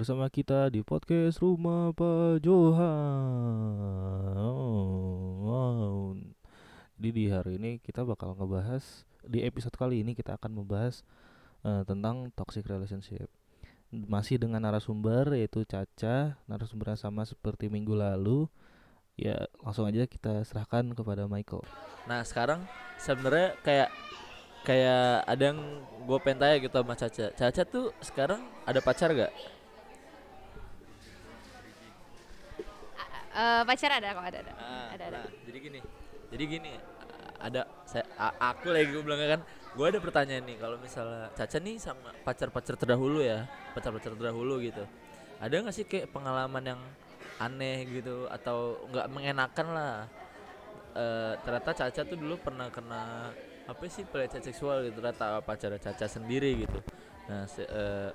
bersama kita di podcast Rumah Pak Johan. Oh, wow. Jadi di hari ini kita bakal ngebahas di episode kali ini kita akan membahas eh, tentang toxic relationship. Masih dengan narasumber yaitu Caca, narasumber yang sama seperti minggu lalu. Ya, langsung aja kita serahkan kepada Michael. Nah sekarang sebenarnya kayak kayak ada yang gue pengen tanya gitu sama Caca. Caca tuh sekarang ada pacar gak? Eh, pacar ada kok ada ada. ada ada. nah, jadi gini, jadi gini, ada saya aku lagi gue bilang kan, gue ada pertanyaan nih kalau misalnya Caca nih sama pacar-pacar terdahulu ya, pacar-pacar terdahulu gitu, ada nggak sih kayak pengalaman yang aneh gitu atau nggak mengenakan lah? Eh, ternyata Caca tuh dulu pernah kena apa sih pelecehan seksual gitu ternyata pacar Caca sendiri gitu. Nah, se- eh,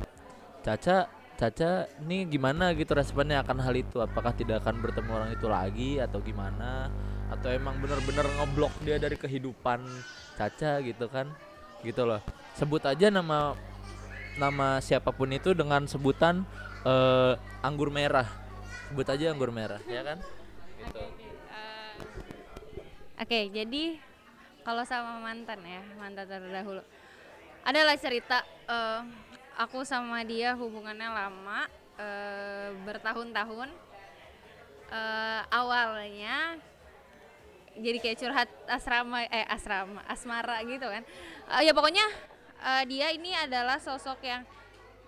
Caca Caca nih gimana gitu responnya akan hal itu? Apakah tidak akan bertemu orang itu lagi atau gimana? Atau emang bener-bener ngeblok dia dari kehidupan Caca gitu kan? Gitu loh. Sebut aja nama nama siapa pun itu dengan sebutan eh, anggur merah. Sebut aja anggur merah, ya kan? Gitu. Oke, jadi kalau sama mantan ya, mantan terdahulu. Adalah cerita eh, aku sama dia hubungannya lama eh, bertahun-tahun. Eh, awalnya jadi kayak curhat asrama eh asrama asmara gitu kan. Eh, ya pokoknya eh, dia ini adalah sosok yang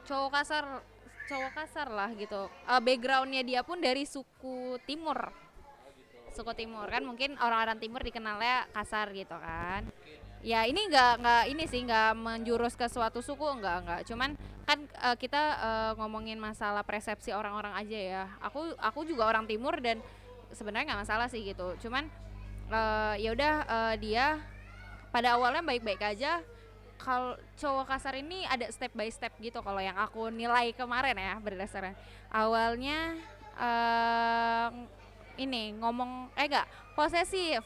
cowok kasar cowok kasar lah gitu. Eh, backgroundnya dia pun dari suku timur suku timur kan mungkin orang-orang timur dikenalnya kasar gitu kan ya ini nggak nggak ini sih nggak menjurus ke suatu suku nggak nggak. Cuman kan eh, kita eh, ngomongin masalah persepsi orang-orang aja ya. Aku aku juga orang timur dan sebenarnya nggak masalah sih gitu. Cuman eh, ya udah eh, dia pada awalnya baik-baik aja. Kalau cowok kasar ini ada step by step gitu kalau yang aku nilai kemarin ya berdasarkan. Awalnya eh ini ngomong eh enggak posesif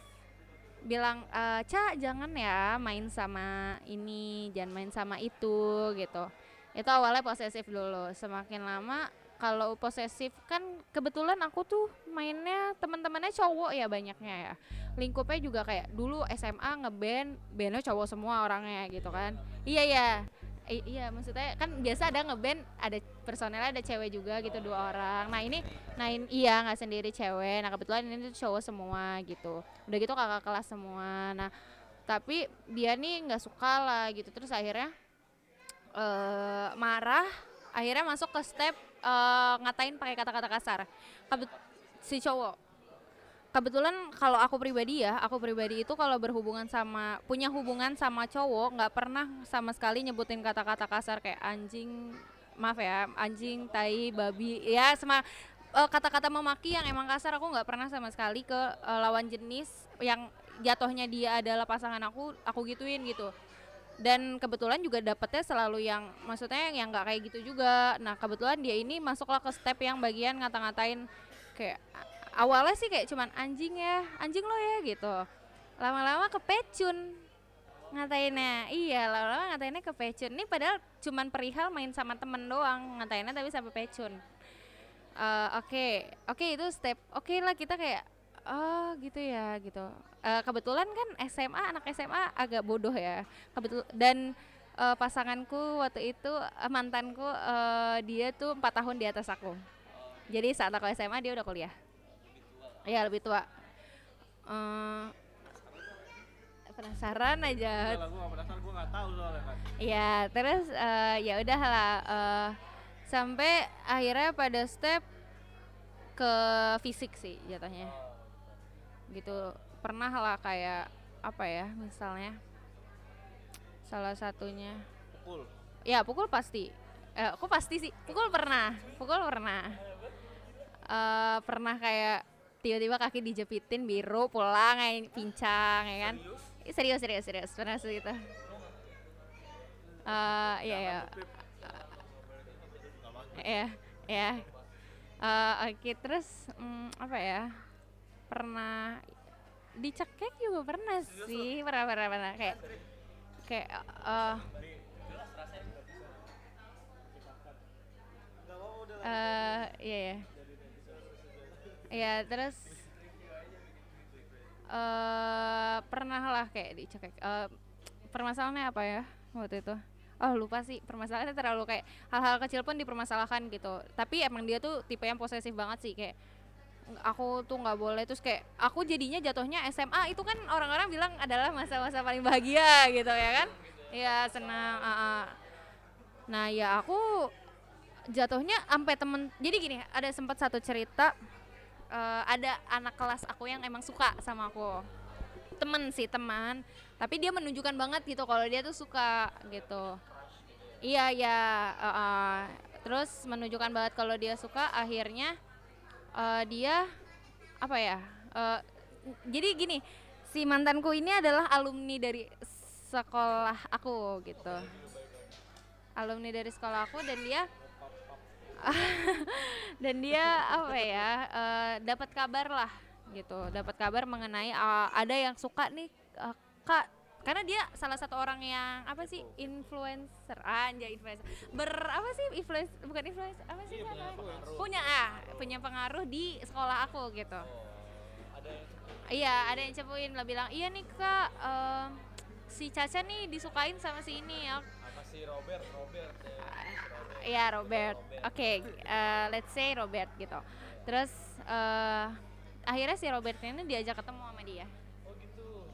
bilang eh Ca jangan ya main sama ini jangan main sama itu gitu. Itu awalnya posesif dulu. Semakin lama kalau posesif kan kebetulan aku tuh mainnya teman-temannya cowok ya banyaknya ya. Lingkupnya juga kayak dulu SMA ngeband bandnya cowok semua orangnya gitu kan. Iya ya I- iya maksudnya kan biasa ada ngeband ada personelnya ada cewek juga gitu dua orang. Nah ini nah in- iya nggak sendiri cewek. Nah kebetulan ini tuh cowok semua gitu. Udah gitu kakak kelas semua. Nah tapi dia nih nggak suka lah gitu. Terus akhirnya eh marah. Akhirnya masuk ke step eh, ngatain pakai kata-kata kasar. Kebet- si cowok kebetulan kalau aku pribadi ya aku pribadi itu kalau berhubungan sama punya hubungan sama cowok nggak pernah sama sekali nyebutin kata-kata kasar kayak anjing maaf ya anjing tai babi. Ya sama eh, kata-kata memaki yang emang kasar aku nggak pernah sama sekali ke eh, lawan jenis yang jatuhnya dia adalah pasangan aku aku gituin gitu. Dan kebetulan juga dapetnya selalu yang maksudnya yang nggak kayak gitu juga. Nah kebetulan dia ini masuklah ke step yang bagian ngata-ngatain kayak awalnya sih kayak cuman anjing ya anjing lo ya gitu. Lama-lama kepecun ngatainnya. Iya lama-lama ngatainnya kepecun. Ini padahal cuman perihal main sama temen doang ngatainnya tapi sampai pecun. Eh, oke oke itu step oke lah kita kayak oh gitu ya gitu. Eh, kebetulan kan SMA anak SMA agak bodoh ya. Kebetul dan eh, pasanganku waktu itu eh, mantanku eh, dia tuh empat tahun di atas aku. Jadi saat aku SMA dia udah kuliah Iya lebih tua. Eh, penasaran aja. Gue penasaran, gue gak tahu soalnya kan Ya terus eh, ya udahlah eh, sampai akhirnya pada step ke fisik sih jatuhnya. Gitu. Pernah lah kayak apa ya misalnya salah satunya. Pukul. Ya pukul pasti. Eh, aku pasti sih? Pukul pernah pukul pernah. Eh pernah kayak tiba-tiba kaki dijepitin biru pulang kayak pincang ya kan? Serius serius serius pernah segitu Eh iya ya ya ya Eh, oke terus mm, apa ya? Pernah dicekek juga pernah sih. Pernah pernah pernah. Kayak kayak eh eh iya ya Iya terus eh pernah lah kayak dicekek eh permasalahannya apa ya waktu itu? Oh lupa sih permasalahannya terlalu kayak hal-hal kecil pun dipermasalahkan gitu. Tapi emang dia tuh tipe yang posesif banget sih kayak aku tuh nggak boleh terus kayak aku jadinya jatuhnya SMA itu kan orang-orang bilang adalah masa-masa paling bahagia gitu ya kan? Ya senang ah, ah. nah ya aku jatuhnya sampai temen jadi gini ada sempat satu cerita eh, ada anak kelas aku yang emang suka sama aku. Temen sih teman. Tapi dia menunjukkan banget gitu kalau dia tuh suka gitu. Iya ya eh, eh. terus menunjukkan banget kalau dia suka akhirnya eh, dia apa ya eh, jadi gini si mantanku ini adalah alumni dari sekolah aku gitu. Alumni dari sekolah aku dan dia dan dia apa ya eh, dapat kabar lah gitu. Dapat kabar mengenai eh, ada yang suka nih eh, kak karena dia salah satu orang yang apa sih influencer. anjay influencer. Ber apa sih influencer bukan influencer apa sih namanya? punya ah punya pengaruh di sekolah aku gitu. Iya ada yang cepuin lah bilang iya nih kak em, si Caca nih disukain sama si ini ya. Sama si Robert, Robert. Iya Robert. Oke, eh, let's say Robert gitu. Terus eh akhirnya si Robert ini diajak ketemu sama dia.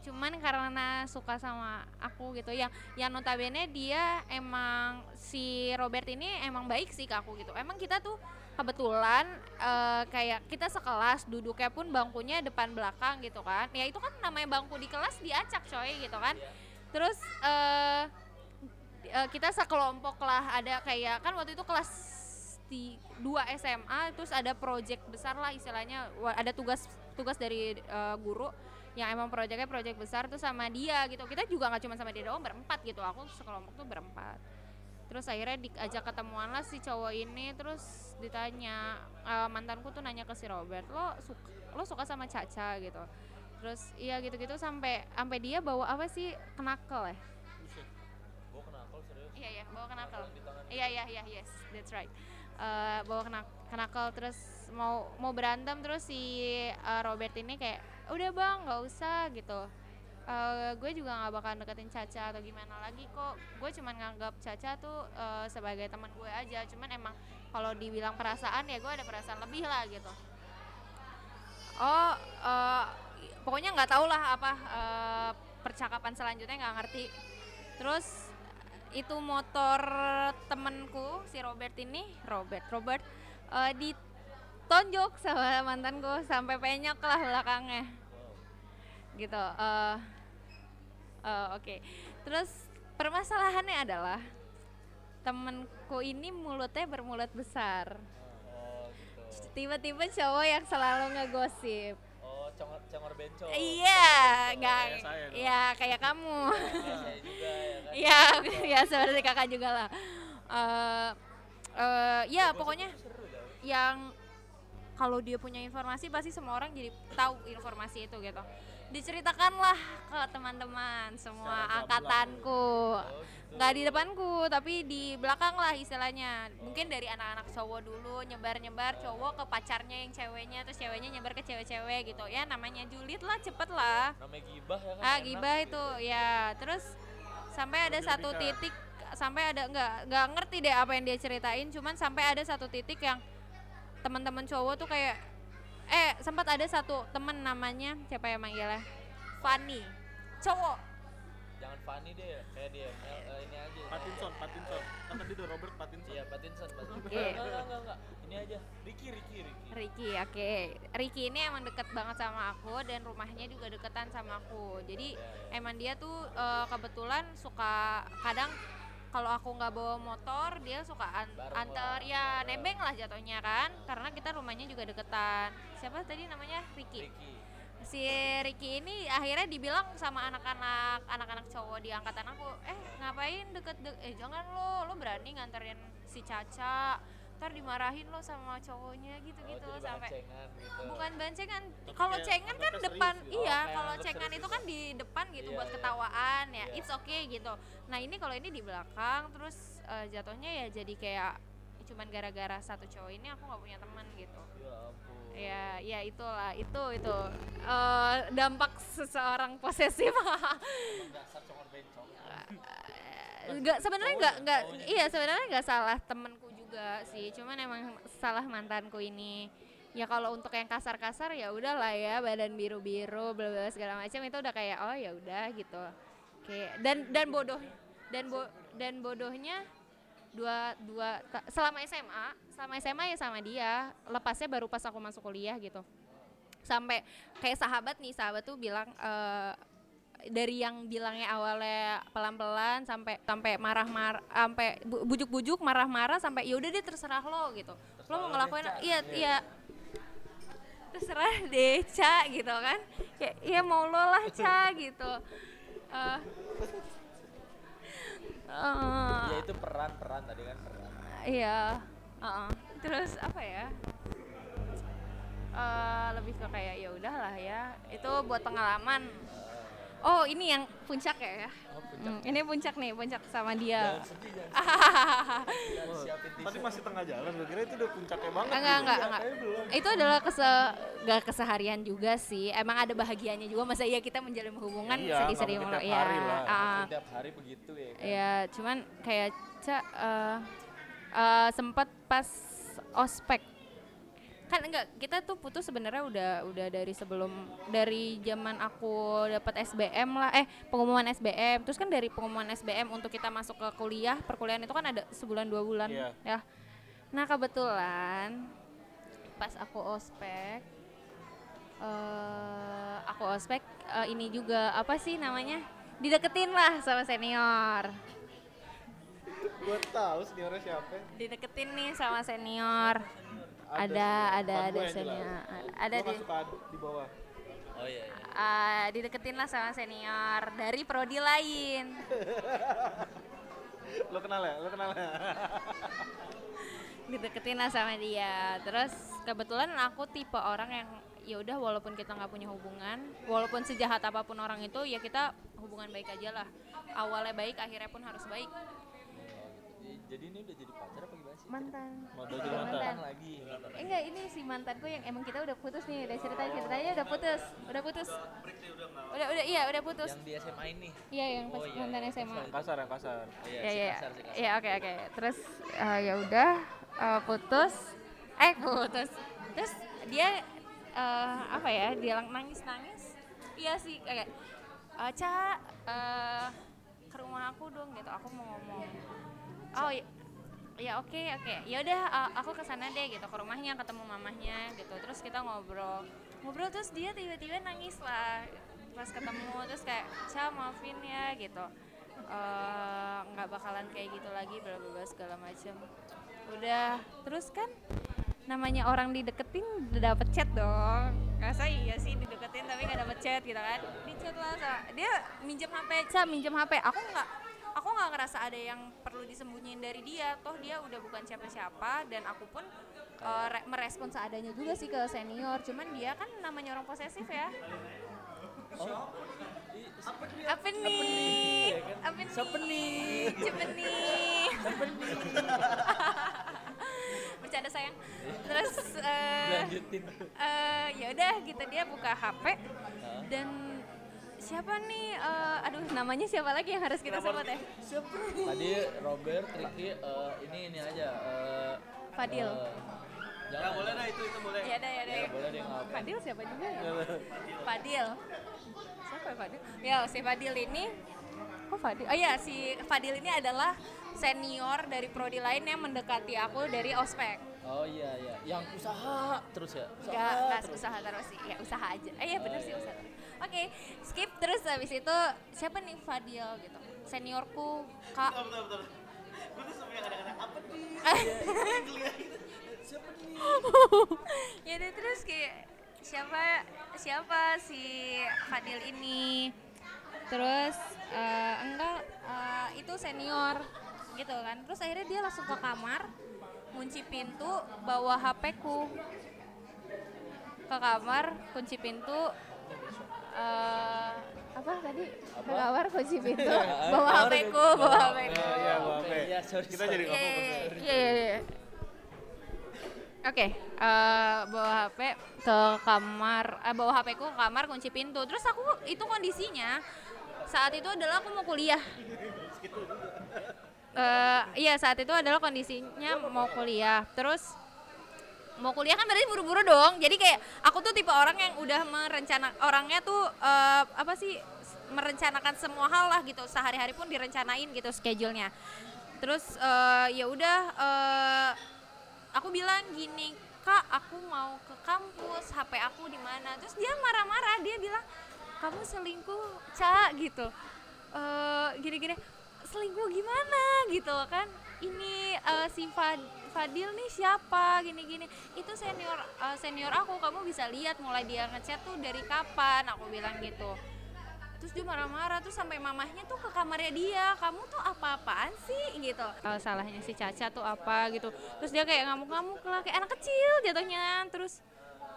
Cuman karena suka sama aku gitu, yang yang notabene dia emang si Robert ini emang baik sih ke aku gitu. Emang kita tuh kebetulan eh, kayak kita sekelas duduknya pun bangkunya depan belakang gitu kan. Ya itu kan namanya bangku di kelas diacak coy gitu kan. Terus eh eh, kita sekelompok lah ada kayak kan waktu itu kelas di dua SMA terus ada project besar lah istilahnya. Ada tugas tugas dari eh, guru yang emang proyeknya proyek besar tuh sama dia gitu. Kita juga nggak cuma sama dia doang berempat gitu. Aku sekelompok tuh berempat. Terus akhirnya diajak ketemuan lah si cowok ini terus ditanya eh, mantanku tuh nanya ke si Robert lo suka lo suka sama Caca? gitu. Terus iya gitu-gitu sampai sampai dia bawa apa sih kenakel ya? Iya iya, bawa kenakel. Iya iya iya, yes, that's right. Eh, bawa kena kenakel terus mau mau berantem terus si eh, Robert ini kayak udah bang nggak usah gitu. Eh, gue juga nggak bakal deketin Caca atau gimana lagi kok. Gue cuman nganggap Caca tuh eh, sebagai teman gue aja. Cuman emang kalau dibilang perasaan ya gue ada perasaan lebih lah gitu. Oh, eh, pokoknya nggak tahu lah apa eh, percakapan selanjutnya nggak ngerti. Terus itu motor temenku si Robert ini. Robert Robert. Eh, ditonjok sama mantanku sampai penyok lah belakangnya. Gitu eh eh, oke. Terus permasalahannya adalah temenku ini mulutnya bermulut besar. Oh gitu. tiba-tiba cowok yang selalu ngegosip congor congor bencong. iya nggak Kayak saya dong. ya kayak kamu ya kan. Iya, ya seperti kakak juga lah. Eh, eh, ya pokoknya yang kalau dia punya informasi pasti semua orang jadi tahu informasi itu gitu. Diceritakanlah ke teman-teman semua angkatanku. Oh gitu. Nggak di depanku, tapi di belakang lah istilahnya. Mungkin dari anak-anak cowok dulu nyebar-nyebar cowok ke pacarnya yang ceweknya, terus ceweknya nyebar ke cewek-cewek gitu. Ya namanya julid lah, cepet lah Namanya gibah ya kan. ah gibah gitu. itu ya terus sampai ada satu Lebih-lebih titik sampai ada nggak nggak ngerti deh apa yang dia ceritain cuman sampai ada satu titik yang teman-teman cowok tuh kayak eh sempat ada satu temen namanya siapa yang manggilnya Fanny cowok Jangan Fanny deh ya. Kayak dia Mel, eh, ini aja. Pattinson, Pattinson. Kan tadi udah Robert Pattinson. Iya, Pattinson. Oke. Enggak, enggak, enggak, enggak. Ini aja. Ricky, Ricky, Ricky. Ricky oke Ricky ini emang deket banget sama aku dan rumahnya juga deketan sama aku jadi emang dia tuh eh, kebetulan suka kadang kalau aku nggak bawa motor dia suka an- Bareng antar. Lah. ya nebeng lah jatuhnya kan karena kita rumahnya juga deketan. Siapa tadi namanya? Ricky. Ricky. si Ricky ini akhirnya dibilang sama anak-anak anak-anak cowok di angkatan aku eh ngapain deket de eh jangan lo lo berani nganterin si Caca ntar dimarahin lo sama cowoknya gitu-gitu oh, sampai bancengan gitu. bukan bancengan kalau cengan kan depan serius iya Oh, kalau cengan serius itu kan di depan gitu Iya, buat iya. ketawaan ya Iya. it's okay gitu nah ini kalau ini di belakang terus eh, jatuhnya ya jadi kayak cuman gara-gara satu cowok ini aku nggak punya teman gitu Ya ampun. ya ya itulah itu itu Eh, dampak seseorang posesif nggak sebenarnya nggak nggak iya sebenarnya nggak salah temenku juga sih. Cuman emang salah mantanku ini. Ya kalau untuk yang kasar-kasar ya udahlah ya badan biru-biru bla segala macam itu udah kayak oh ya udah gitu. Oke dan dan bodoh dan bo dan bodohnya dua dua selama SMA selama SMA ya sama dia. Lepasnya baru pas aku masuk kuliah gitu. Sampai kayak sahabat nih sahabat tuh bilang eh, dari yang bilangnya awalnya pelan-pelan sampai sampai marah-marah sampai bu- bujuk-bujuk marah-marah sampai ya udah deh terserah lo gitu lo mau ngelakuin iya iya terserah deh Ca gitu kan kayak iya mau lo lah Ca gitu Eh, eh, Ya itu peran-peran tadi kan peran. Iya. uh-uh. Terus apa ya? Eh, lebih ke kayak ya udahlah ya. Itu buat pengalaman. Oh ini yang puncak ya? Oh, puncak. Hmm, ini puncak nih, puncak sama dia. Jangan sedih jangan. Tisu. Tadi masih tengah jalan, gue kira itu udah puncaknya banget. Enggak, enggak, enggak. Itu adalah kese gak keseharian juga sih. Emang ada bahagianya juga. Masa iya kita menjalin hubungan Iya, sedih-sedih mulu. Iya. tiap hari lah. ah. Setiap hari begitu ya kan. Ya, cuman kayak Ca eh eh, sempat pas ospek kan enggak kita tuh putus sebenarnya udah udah dari sebelum dari zaman aku dapat SBM lah eh pengumuman SBM terus kan dari pengumuman SBM untuk kita masuk ke kuliah perkuliahan itu kan ada sebulan dua bulan Iya. ya. Nah kebetulan pas aku ospek eh aku ospek eh, ini juga apa sih namanya dideketin lah sama senior Gue tahu seniornya siapa. dideketin nih sama senior ada ada ada senior ada di di bawah. Oh iya. iya. ah, dideketin lah sama senior dari prodi lain Lo kenal ya? Lo kenal ya? dideketin lah sama dia terus kebetulan aku tipe orang yang ya udah walaupun kita nggak punya hubungan walaupun sejahat apa pun orang itu ya kita hubungan baik aja lah awalnya baik akhirnya pun harus baik. Jadi ini udah jadi pacar apa gimana sih? mantan Mau jadi mantan. mantan. lagi. Eh, enggak ini si mantanku yang emang kita udah putus nih udah ceritanya ceritanya udah putus udah putus udah udah iya udah putus Yang di SMA ini. iya yang pas Oh, iya, mantan iya. SMA Yang kasar, yang kasar. Oh, iya, ya si ya kasar, si kasar. ya oke oke terus eh, ya udah eh, putus eh putus terus dia eh, apa ya dia nangis nangis iya sih kayak eh, ca eh, ke rumah aku dong gitu aku mau ngomong oh ya ya oke oke. Ya udah eh, aku ke sana deh gitu ke rumahnya ketemu mamahnya gitu. Terus kita ngobrol. Ngobrol terus dia tiba-tiba nangis lah. Pas ketemu terus kayak ca maafin ya gitu. Eh, nggak bakalan kayak gitu lagi bla bla segala macam udah terus kan namanya orang dideketin udah dapet chat dong. Masa iya sih dideketin tapi nggak dapet chat gitu kan? Di chat lah dia minjem hp ca minjem hp aku nggak aku nggak ngerasa ada yang perlu disembunyiin dari dia. Toh dia udah bukan siapa-siapa dan aku pun re- merespon seadanya juga sih ke senior. Cuman dia kan namanya orang posesif ya. Apa nih apa nih Siapa nih? Siapa nih bercanda sayang. Terus Lanjutin. eh, ya udah gitu. Dia buka HP dan siapa nih eh, aduh namanya siapa lagi yang harus kita sebut ya Tadi Robert, Ricky, eh, ini ini aja. eh, Fadil eh, jangan boleh Nah itu itu boleh. ya udah ya udah Ya, boleh deh nggak apa. Fadil siapa juga ya Fadil siapa ya Fadil ya si Fadil ini oh Fadil oh ya si Fadil ini adalah senior dari prodi lain yang mendekati aku dari ospek Oh iya iya, yang usaha terus ya. Usaha Enggak, enggak terus. usaha terus sih. Ya usaha aja. Eh iya bener sih usaha. terus. Oke, skip terus habis itu siapa nih Fadil gitu. Seniorku Kak. Bentar, bentar. Gue tuh sampai kadang-kadang apa nih? Siapa nih? ya udah terus kayak siapa siapa si Fadil ini. Terus eh, enggak eh, itu senior gitu kan. Terus akhirnya dia langsung ke kamar kunci pintu bawa HP-ku ke kamar kunci pintu eh apa tadi ke kamar kunci pintu bawa bawa bawa HP-ku Iya, iya, oke. iya, sorry, Kita jadi Iya, ngomong. iya, iya, iya, iya. Oke, eh, bawa HP ke kamar, eh, bawa HP ku ke kamar, kunci pintu. Terus aku itu kondisinya saat itu adalah aku mau kuliah. Eh, iya saat itu adalah kondisinya mau kuliah. Terus mau kuliah kan berarti buru-buru dong. Jadi kayak aku tuh tipe orang yang udah merencana orangnya tuh eh, apa sih merencanakan semua hal lah gitu. Sehari-hari pun direncanain gitu schedule-nya. Terus eh, ya udah eh, aku bilang gini kak aku mau ke kampus hp aku di mana terus dia marah-marah dia bilang kamu selingkuh cak gitu gini-gini selingkuh gimana gitu kan ini eh, si Fad- Fadil nih siapa? gini-gini. Itu senior eh, senior aku kamu bisa lihat mulai dia ngechat tuh dari kapan? Aku bilang gitu. Terus dia marah-marah tuh sampai mamahnya tuh ke kamarnya dia kamu tuh apa-apaan sih? Gitu. Kalau salahnya si Caca tuh apa? Gitu. Terus dia kayak ngamuk-ngamuk lah kayak anak kecil jatuhnya. Terus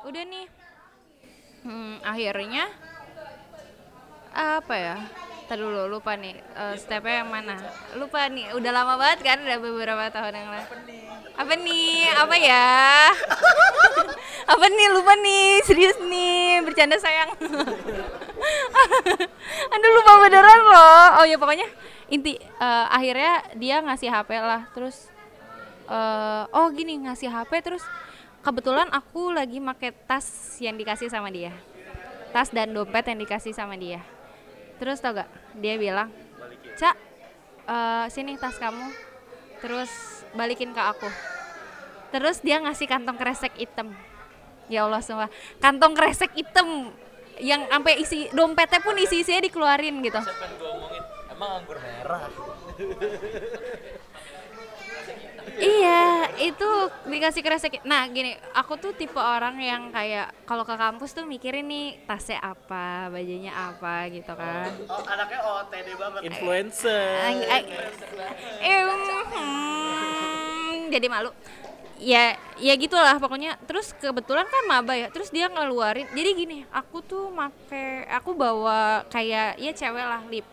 udah nih. Hmm, akhirnya apa ya Dulu lupa nih eh, stepnya yang mana? Lupa nih udah lama banget kan udah beberapa tahun yang lalu. Apa nih? Apa ya? Apa nih? Lupa nih serius nih bercanda sayang. Aduh lupa beneran loh. Oh ya pokoknya inti eh, akhirnya dia ngasih HP lah terus eh, oh gini ngasih HP terus kebetulan aku lagi pakai tas yang dikasih sama dia. Tas dan dompet yang dikasih sama dia. Terus tau gak dia bilang cak eh, sini tas kamu. Terus balikin ke aku. Terus dia ngasih kantong kresek hitam. Ya Allah semua. Kantong kresek hitam yang sampai isi dompetnya pun isi isinya dikeluarin gitu. Iya, itu dikasih kresek. Nah, gini, aku tuh tipe orang yang kayak kalau ke kampus tuh mikirin nih tasnya apa, bajunya apa gitu kan. Oh, anaknya OTD banget. Influencer. Eh, jadi malu. Ya, ya gitulah pokoknya. Terus kebetulan kan maba ya. Terus dia ngeluarin. Jadi gini, aku tuh make, aku bawa kayak ya cewek lah lip,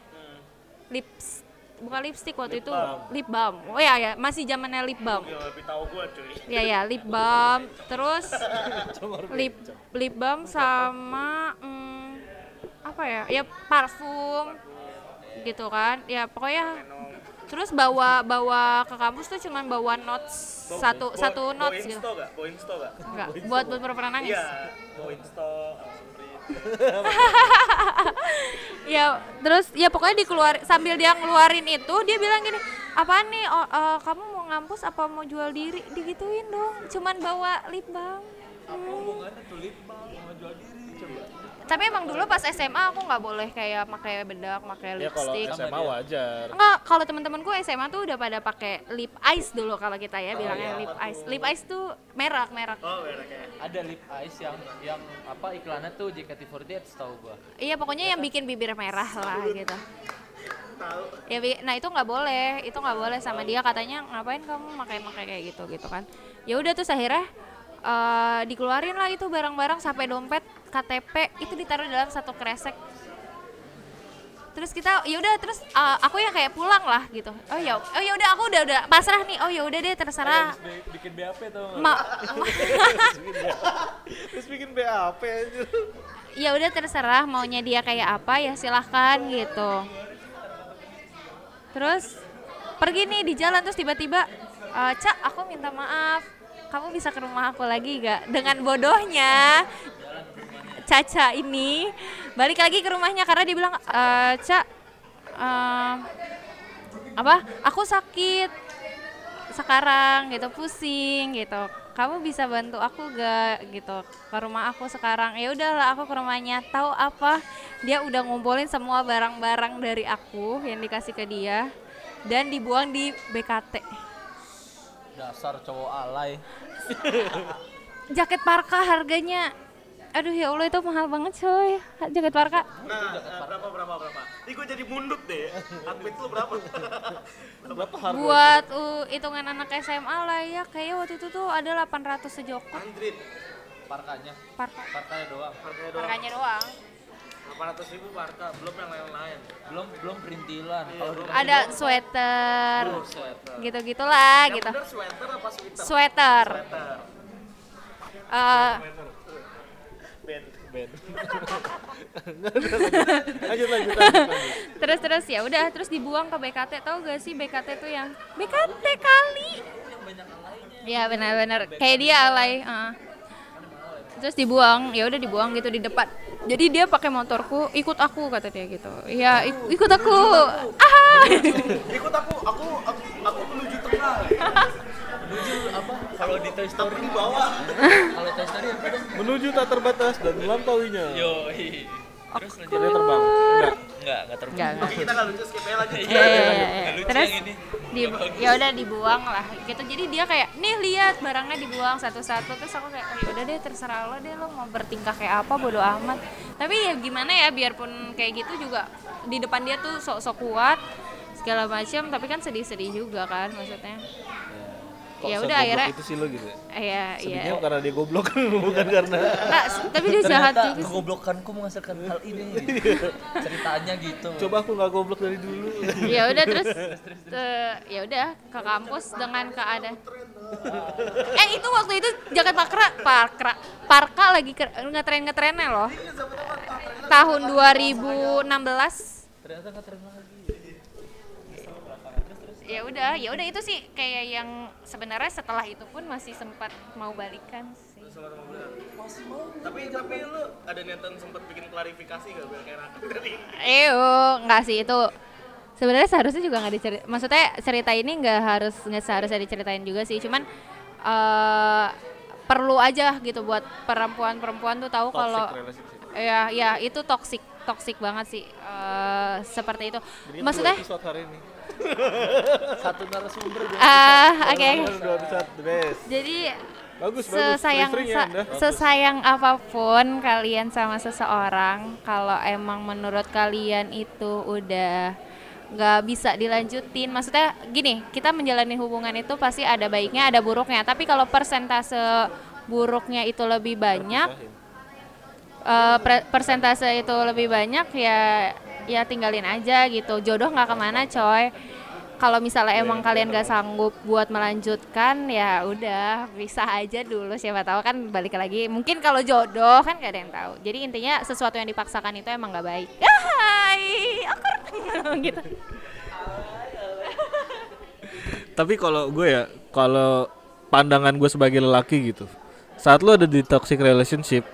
lips, bukan lipstick waktu itu lip balm. Oh ya ya, masih zamannya lip balm. Gila, lebih tahu gua cuy. Ya ya, lip balm, terus lip lip balm sama hmm, apa ya? Ya parfum gitu kan. Ya pokoknya terus bawa bawa ke kampus tuh cuman bawa notes satu satu notes gitu. Gak? Gak? Enggak, buat buat pernah nangis. Iya. Ya, terus ya pokoknya dikeluar sambil dia ngeluarin itu dia bilang gini, "Apaan nih? Oh, eh, kamu mau ngampus apa mau jual diri?" Digituin dong. Cuman bawa lip balm. Hmm. Tapi emang dulu pas SMA aku nggak boleh kayak pakai bedak, pakai Ya kalau. SMA wajar. Enggak, kalau teman-temanku SMA tuh udah pada pakai lip ice dulu kalau kita ya bilangnya lip ice. Lip ice tuh merek, merek. Oh, mereknya. Ada lip ice yang yang apa iklannya tuh JKT48 setahu gua. Iya pokoknya yang bikin bibir merah lah gitu. Ya, bi- nah itu nggak boleh, itu nggak boleh sama dia katanya ngapain kamu pakai-pakai kayak gitu gitu kan. Ya udah terus akhirnya eh, dikeluarin lah itu barang-barang sampai dompet, KTP itu ditaruh dalam satu kresek. Terus kita ya udah terus eh, aku yang kayak pulang lah gitu. Oh ya, oh ya udah aku udah udah pasrah nih. Oh ya udah deh terserah. Bikin BAP tuh. Ma- Terus bikin BAP aja. ya udah terserah maunya dia kayak apa ya silahkan gitu terus pergi nih di jalan terus tiba-tiba "Eh, cak aku minta maaf kamu bisa ke rumah aku lagi gak dengan bodohnya Caca ini. Balik lagi ke rumahnya karena dia bilang "Eh, cak eh, apa? Aku sakit sekarang gitu pusing gitu. Kamu bisa bantu aku gak? Gitu. Ke rumah aku sekarang. Ya udahlah aku ke rumahnya. Tahu apa? Dia udah ngumpulin semua barang-barang dari aku yang dikasih ke dia dan dibuang di BKT Dasar cowok alay. jaket parka harganya aduh ya Allah itu mahal banget coy jaket parka Nah, nah, berapa berapa berapa? Ini gue jadi mundut deh. Akbit lu berapa? Berapa harga? buat uh, hitungan anak SMA lah ya kayaknya waktu itu tuh ada 800 sejoko Andrit. Parkanya. parka Parkanya doang. Harganya doang. parkanya doang 800 ribu parka, belum yang lain-lain. Belum belum perintilan. Kalau udah ada sweater sweater. gitu gitulah Yang gitu bener sweater apa sweater? sweater Sweater. Lanjut lanjut lanjut, lanjut. terus terus ya udah terus dibuang ke BKT tahu gak sih BKT tuh yang BKT kali? Ya benar-benar. Kayak dia alay uh. terus dibuang ya udah dibuang gitu di depan. Jadi dia pakai motorku ikut aku kata dia gitu. Ya ik- ikut aku. Ah Ikut aku, aku, aku, aku menuju tengah. Kalau di Toy Story Di bawah. Kalau Toy Story apa dong? menuju tak terbatas dan melampauinya Yo, terus lanjut. dia terbang enggak Enggak, enggak terbang. Enggak, enggak. Oke, kita nggak lucu skip aja lagi. Iya, iya, iya, iya. Lucu terus yang ini. di ya udah dibuang lah gitu jadi dia kayak nih lihat barangnya dibuang satu-satu terus aku kayak oh, udah deh terserah lo deh lo mau bertingkah kayak apa bodo amat tapi ya gimana ya biarpun kayak gitu juga di depan dia tuh sok-sok kuat segala macam tapi kan sedih-sedih juga kan maksudnya ya udah akhirnya itu sih lo gitu ya? iya iya karena dia goblok bukan karena Nggak, tapi dia jahat Ternyata juga kegoblokanku menghasilkan hal ini. gitu. Ceritanya gitu. coba aku nggak goblok dari dulu ya udah terus ya udah ke kampus dengan keadaan eh itu waktu itu jaket pakra parkra parka lagi ngetren ngetrennya loh tahun 2016 Ternyata lagi. Ya udah ya udah itu sih kayak yang sebenarnya setelah itu pun masih sempat mau balikan sih. Tapi tapi lu ada niatan sempat bikin klarifikasi gak biar kayak dari Eyo, nggak sih itu. Sebenarnya seharusnya juga nggak dicerit maksudnya cerita ini nggak harus nggak seharusnya diceritain juga sih. Cuman eh perlu aja gitu buat perempuan-perempuan tuh tahu kalau ya ya itu toksik toksik banget sih eh seperti itu maksudnya episode hari ini Satu narasumber ah oke. jadi bagus bagus. sesayang ya sa- anda. Sesayang apa pun kalian sama seseorang kalau emang menurut kalian itu udah nggak bisa dilanjutin maksudnya gini kita menjalani hubungan itu pasti ada baiknya ada buruknya. Tapi kalau persentase buruknya itu lebih banyak eh, pre- persentase itu lebih banyak ya ya tinggalin aja gitu. Jodoh nggak ke mana coy. Kalau misalnya emang kalian gak sanggup buat melanjutkan ya udah bisa aja dulu siapa tahu kan balik lagi. Mungkin kalau jodoh kan gak ada yang tahu. Jadi intinya sesuatu yang dipaksakan itu emang gak baik. Hai awkward gitu. Tapi kalau gue ya kalau pandangan gue sebagai lelaki gitu saat lu ada di toxic relationship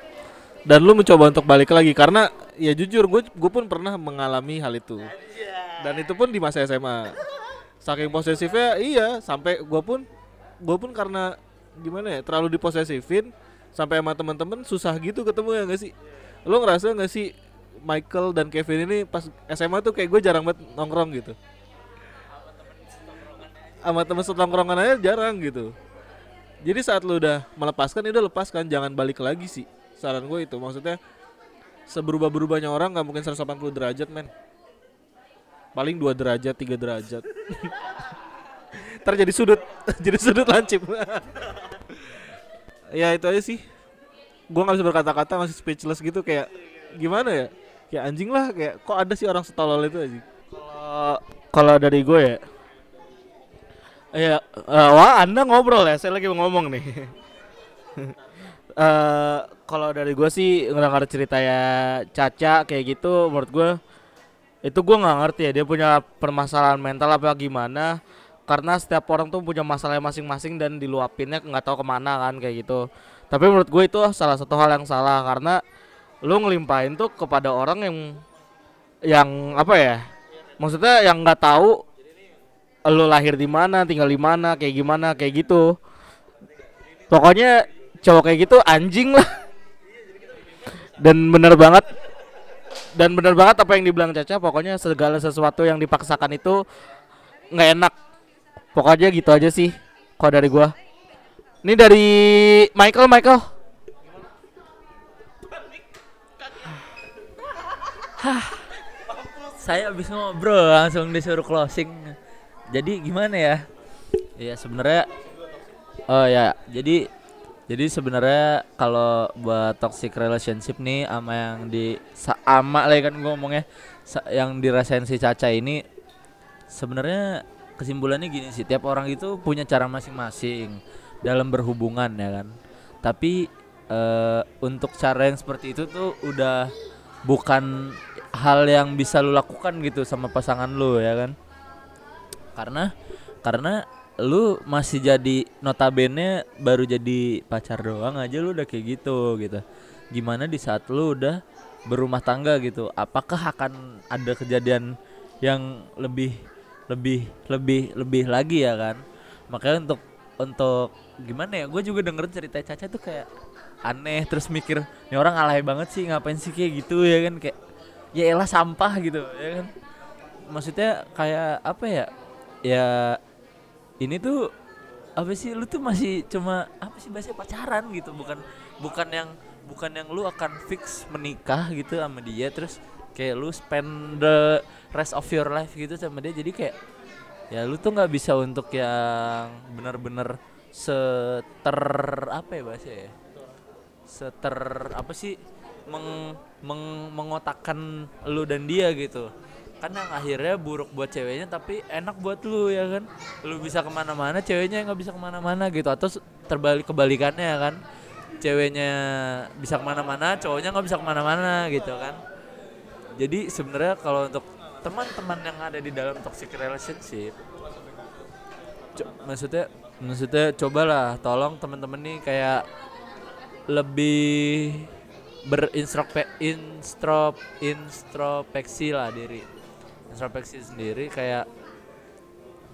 dan lu mencoba untuk balik lagi karena ya jujur gue gue pun pernah mengalami hal itu. Dan itu pun di masa SMA saking posesifnya iya sampai gue pun gue pun karena gimana ya terlalu diposesifin sampai sama teman-teman susah gitu ketemu ya gak sih? Lo ngerasa gak sih Michael dan Kevin ini pas SMA tuh kayak gue jarang banget nongkrong gitu? Sama temen setongkrongan aja jarang gitu. Jadi saat lu udah melepaskan ya udah lepaskan jangan balik lagi sih saran gue itu maksudnya seberubah-berubahnya orang nggak mungkin 180 derajat men. Paling dua derajat tiga derajat. Ntar jadi sudut jadi sudut lancip. Ya itu aja sih. Gua nggak bisa berkata-kata masih speechless gitu kayak gimana ya? Kayak anjing lah kayak kok ada sih orang setolol itu aja kalau dari gue ya. Ya eh, wah anda ngobrol ya saya lagi ngomong nih eh kalau dari gue sih ngedengar cerita ya Caca kayak gitu menurut gue itu gue nggak ngerti ya dia punya permasalahan mental apa gimana. Karena setiap orang tuh punya masalah masing-masing dan diluapinnya nggak tahu ke mana kan kayak gitu. Tapi menurut gue itu salah satu hal yang salah karena lu ngelimpahin tuh kepada orang yang yang apa ya maksudnya yang nggak tahu lu lahir di mana tinggal di mana kayak gimana kayak gitu. Pokoknya cowok kayak gitu anjing lah dan bener banget dan bener banget apa yang dibilang Caca pokoknya segala sesuatu yang dipaksakan itu nggak enak pokoknya gitu aja sih kok dari gua ini dari Michael Michael Saya habis ngobrol langsung disuruh closing. Jadi gimana ya? Ya sebenarnya Oh ya, jadi jadi sebenarnya kalau buat toxic relationship nih sama yang di sama lah kan gue ngomongnya yang dirasain si Caca ini sebenarnya kesimpulannya gini sih tiap orang itu punya cara masing-masing dalam berhubungan ya kan. Tapi eh untuk cara yang seperti itu tuh udah bukan hal yang bisa lu lakukan gitu sama pasangan lu ya kan. Karena karena lu masih jadi notabene baru jadi pacar doang aja lu udah kayak gitu gitu. Gimana di saat lu udah berumah tangga gitu? Apakah akan ada kejadian yang lebih lebih lebih lebih lagi ya kan? Makanya untuk untuk gimana ya? Gue juga denger cerita Caca tuh kayak aneh terus mikir ini orang alay banget sih ngapain sih kayak gitu? Ya kan? Kayak ya elah sampah gitu ya kan? Maksudnya kayak apa ya? Ya ini tuh apa sih lu tuh masih cuma apa sih bahasa pacaran gitu. Bukan bukan yang bukan yang lu akan fix menikah gitu sama dia terus kayak lu spend the rest of your life gitu sama dia. Jadi kayak ya lu tuh nggak bisa untuk yang benar-benar seter apa ya bahasa ya? Seter apa sih meng, meng mengotakkan lu dan dia gitu kan yang akhirnya buruk buat ceweknya tapi enak buat lu ya kan? Lu bisa ke mana-mana ceweknya nggak bisa ke mana-mana gitu. Atau terbalik kebalikannya ya kan? Ceweknya bisa ke mana-mana cowoknya nggak bisa ke mana-mana gitu kan? Jadi sebenarnya kalau untuk teman-teman yang ada di dalam toxic relationship co- maksudnya maksudnya cobalah tolong teman-teman nih kayak lebih berinstrospe instrop introspeksi lah diri introspeksi sendiri kayak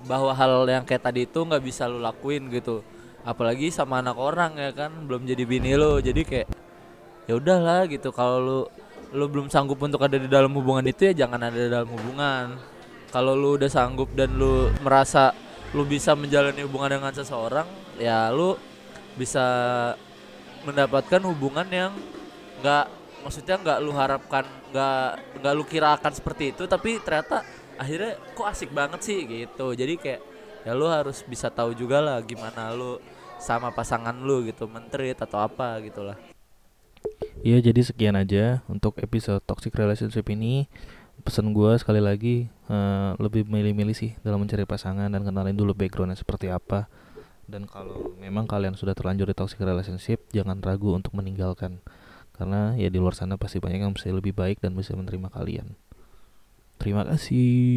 bahwa hal yang kayak tadi itu nggak bisa lu lakuin gitu. Apalagi sama anak orang ya kan belum jadi bini lo jadi kayak ya udahlah gitu. Kalau lu lu belum sanggup untuk ada di dalam hubungan itu ya jangan ada di dalam hubungan. Kalau lu udah sanggup dan lu merasa lu bisa menjalani hubungan dengan seseorang ya lu bisa mendapatkan hubungan yang nggak maksudnya nggak lu harapkan nggak nggak lu kira akan seperti itu tapi ternyata akhirnya kok asik banget sih gitu. Jadi kayak ya lu harus bisa tahu juga lah gimana lu sama pasangan lu gitu menteri atau apa gitulah Iya jadi sekian aja untuk episode toxic relationship ini. Pesan gue sekali lagi eh, lebih milih-milih sih dalam mencari pasangan dan kenalin dulu backgroundnya seperti apa. Dan kalau memang kalian sudah terlanjur di toxic relationship jangan ragu untuk meninggalkan karena ya di luar sana pasti banyak yang bisa lebih baik dan bisa menerima kalian. Terima kasih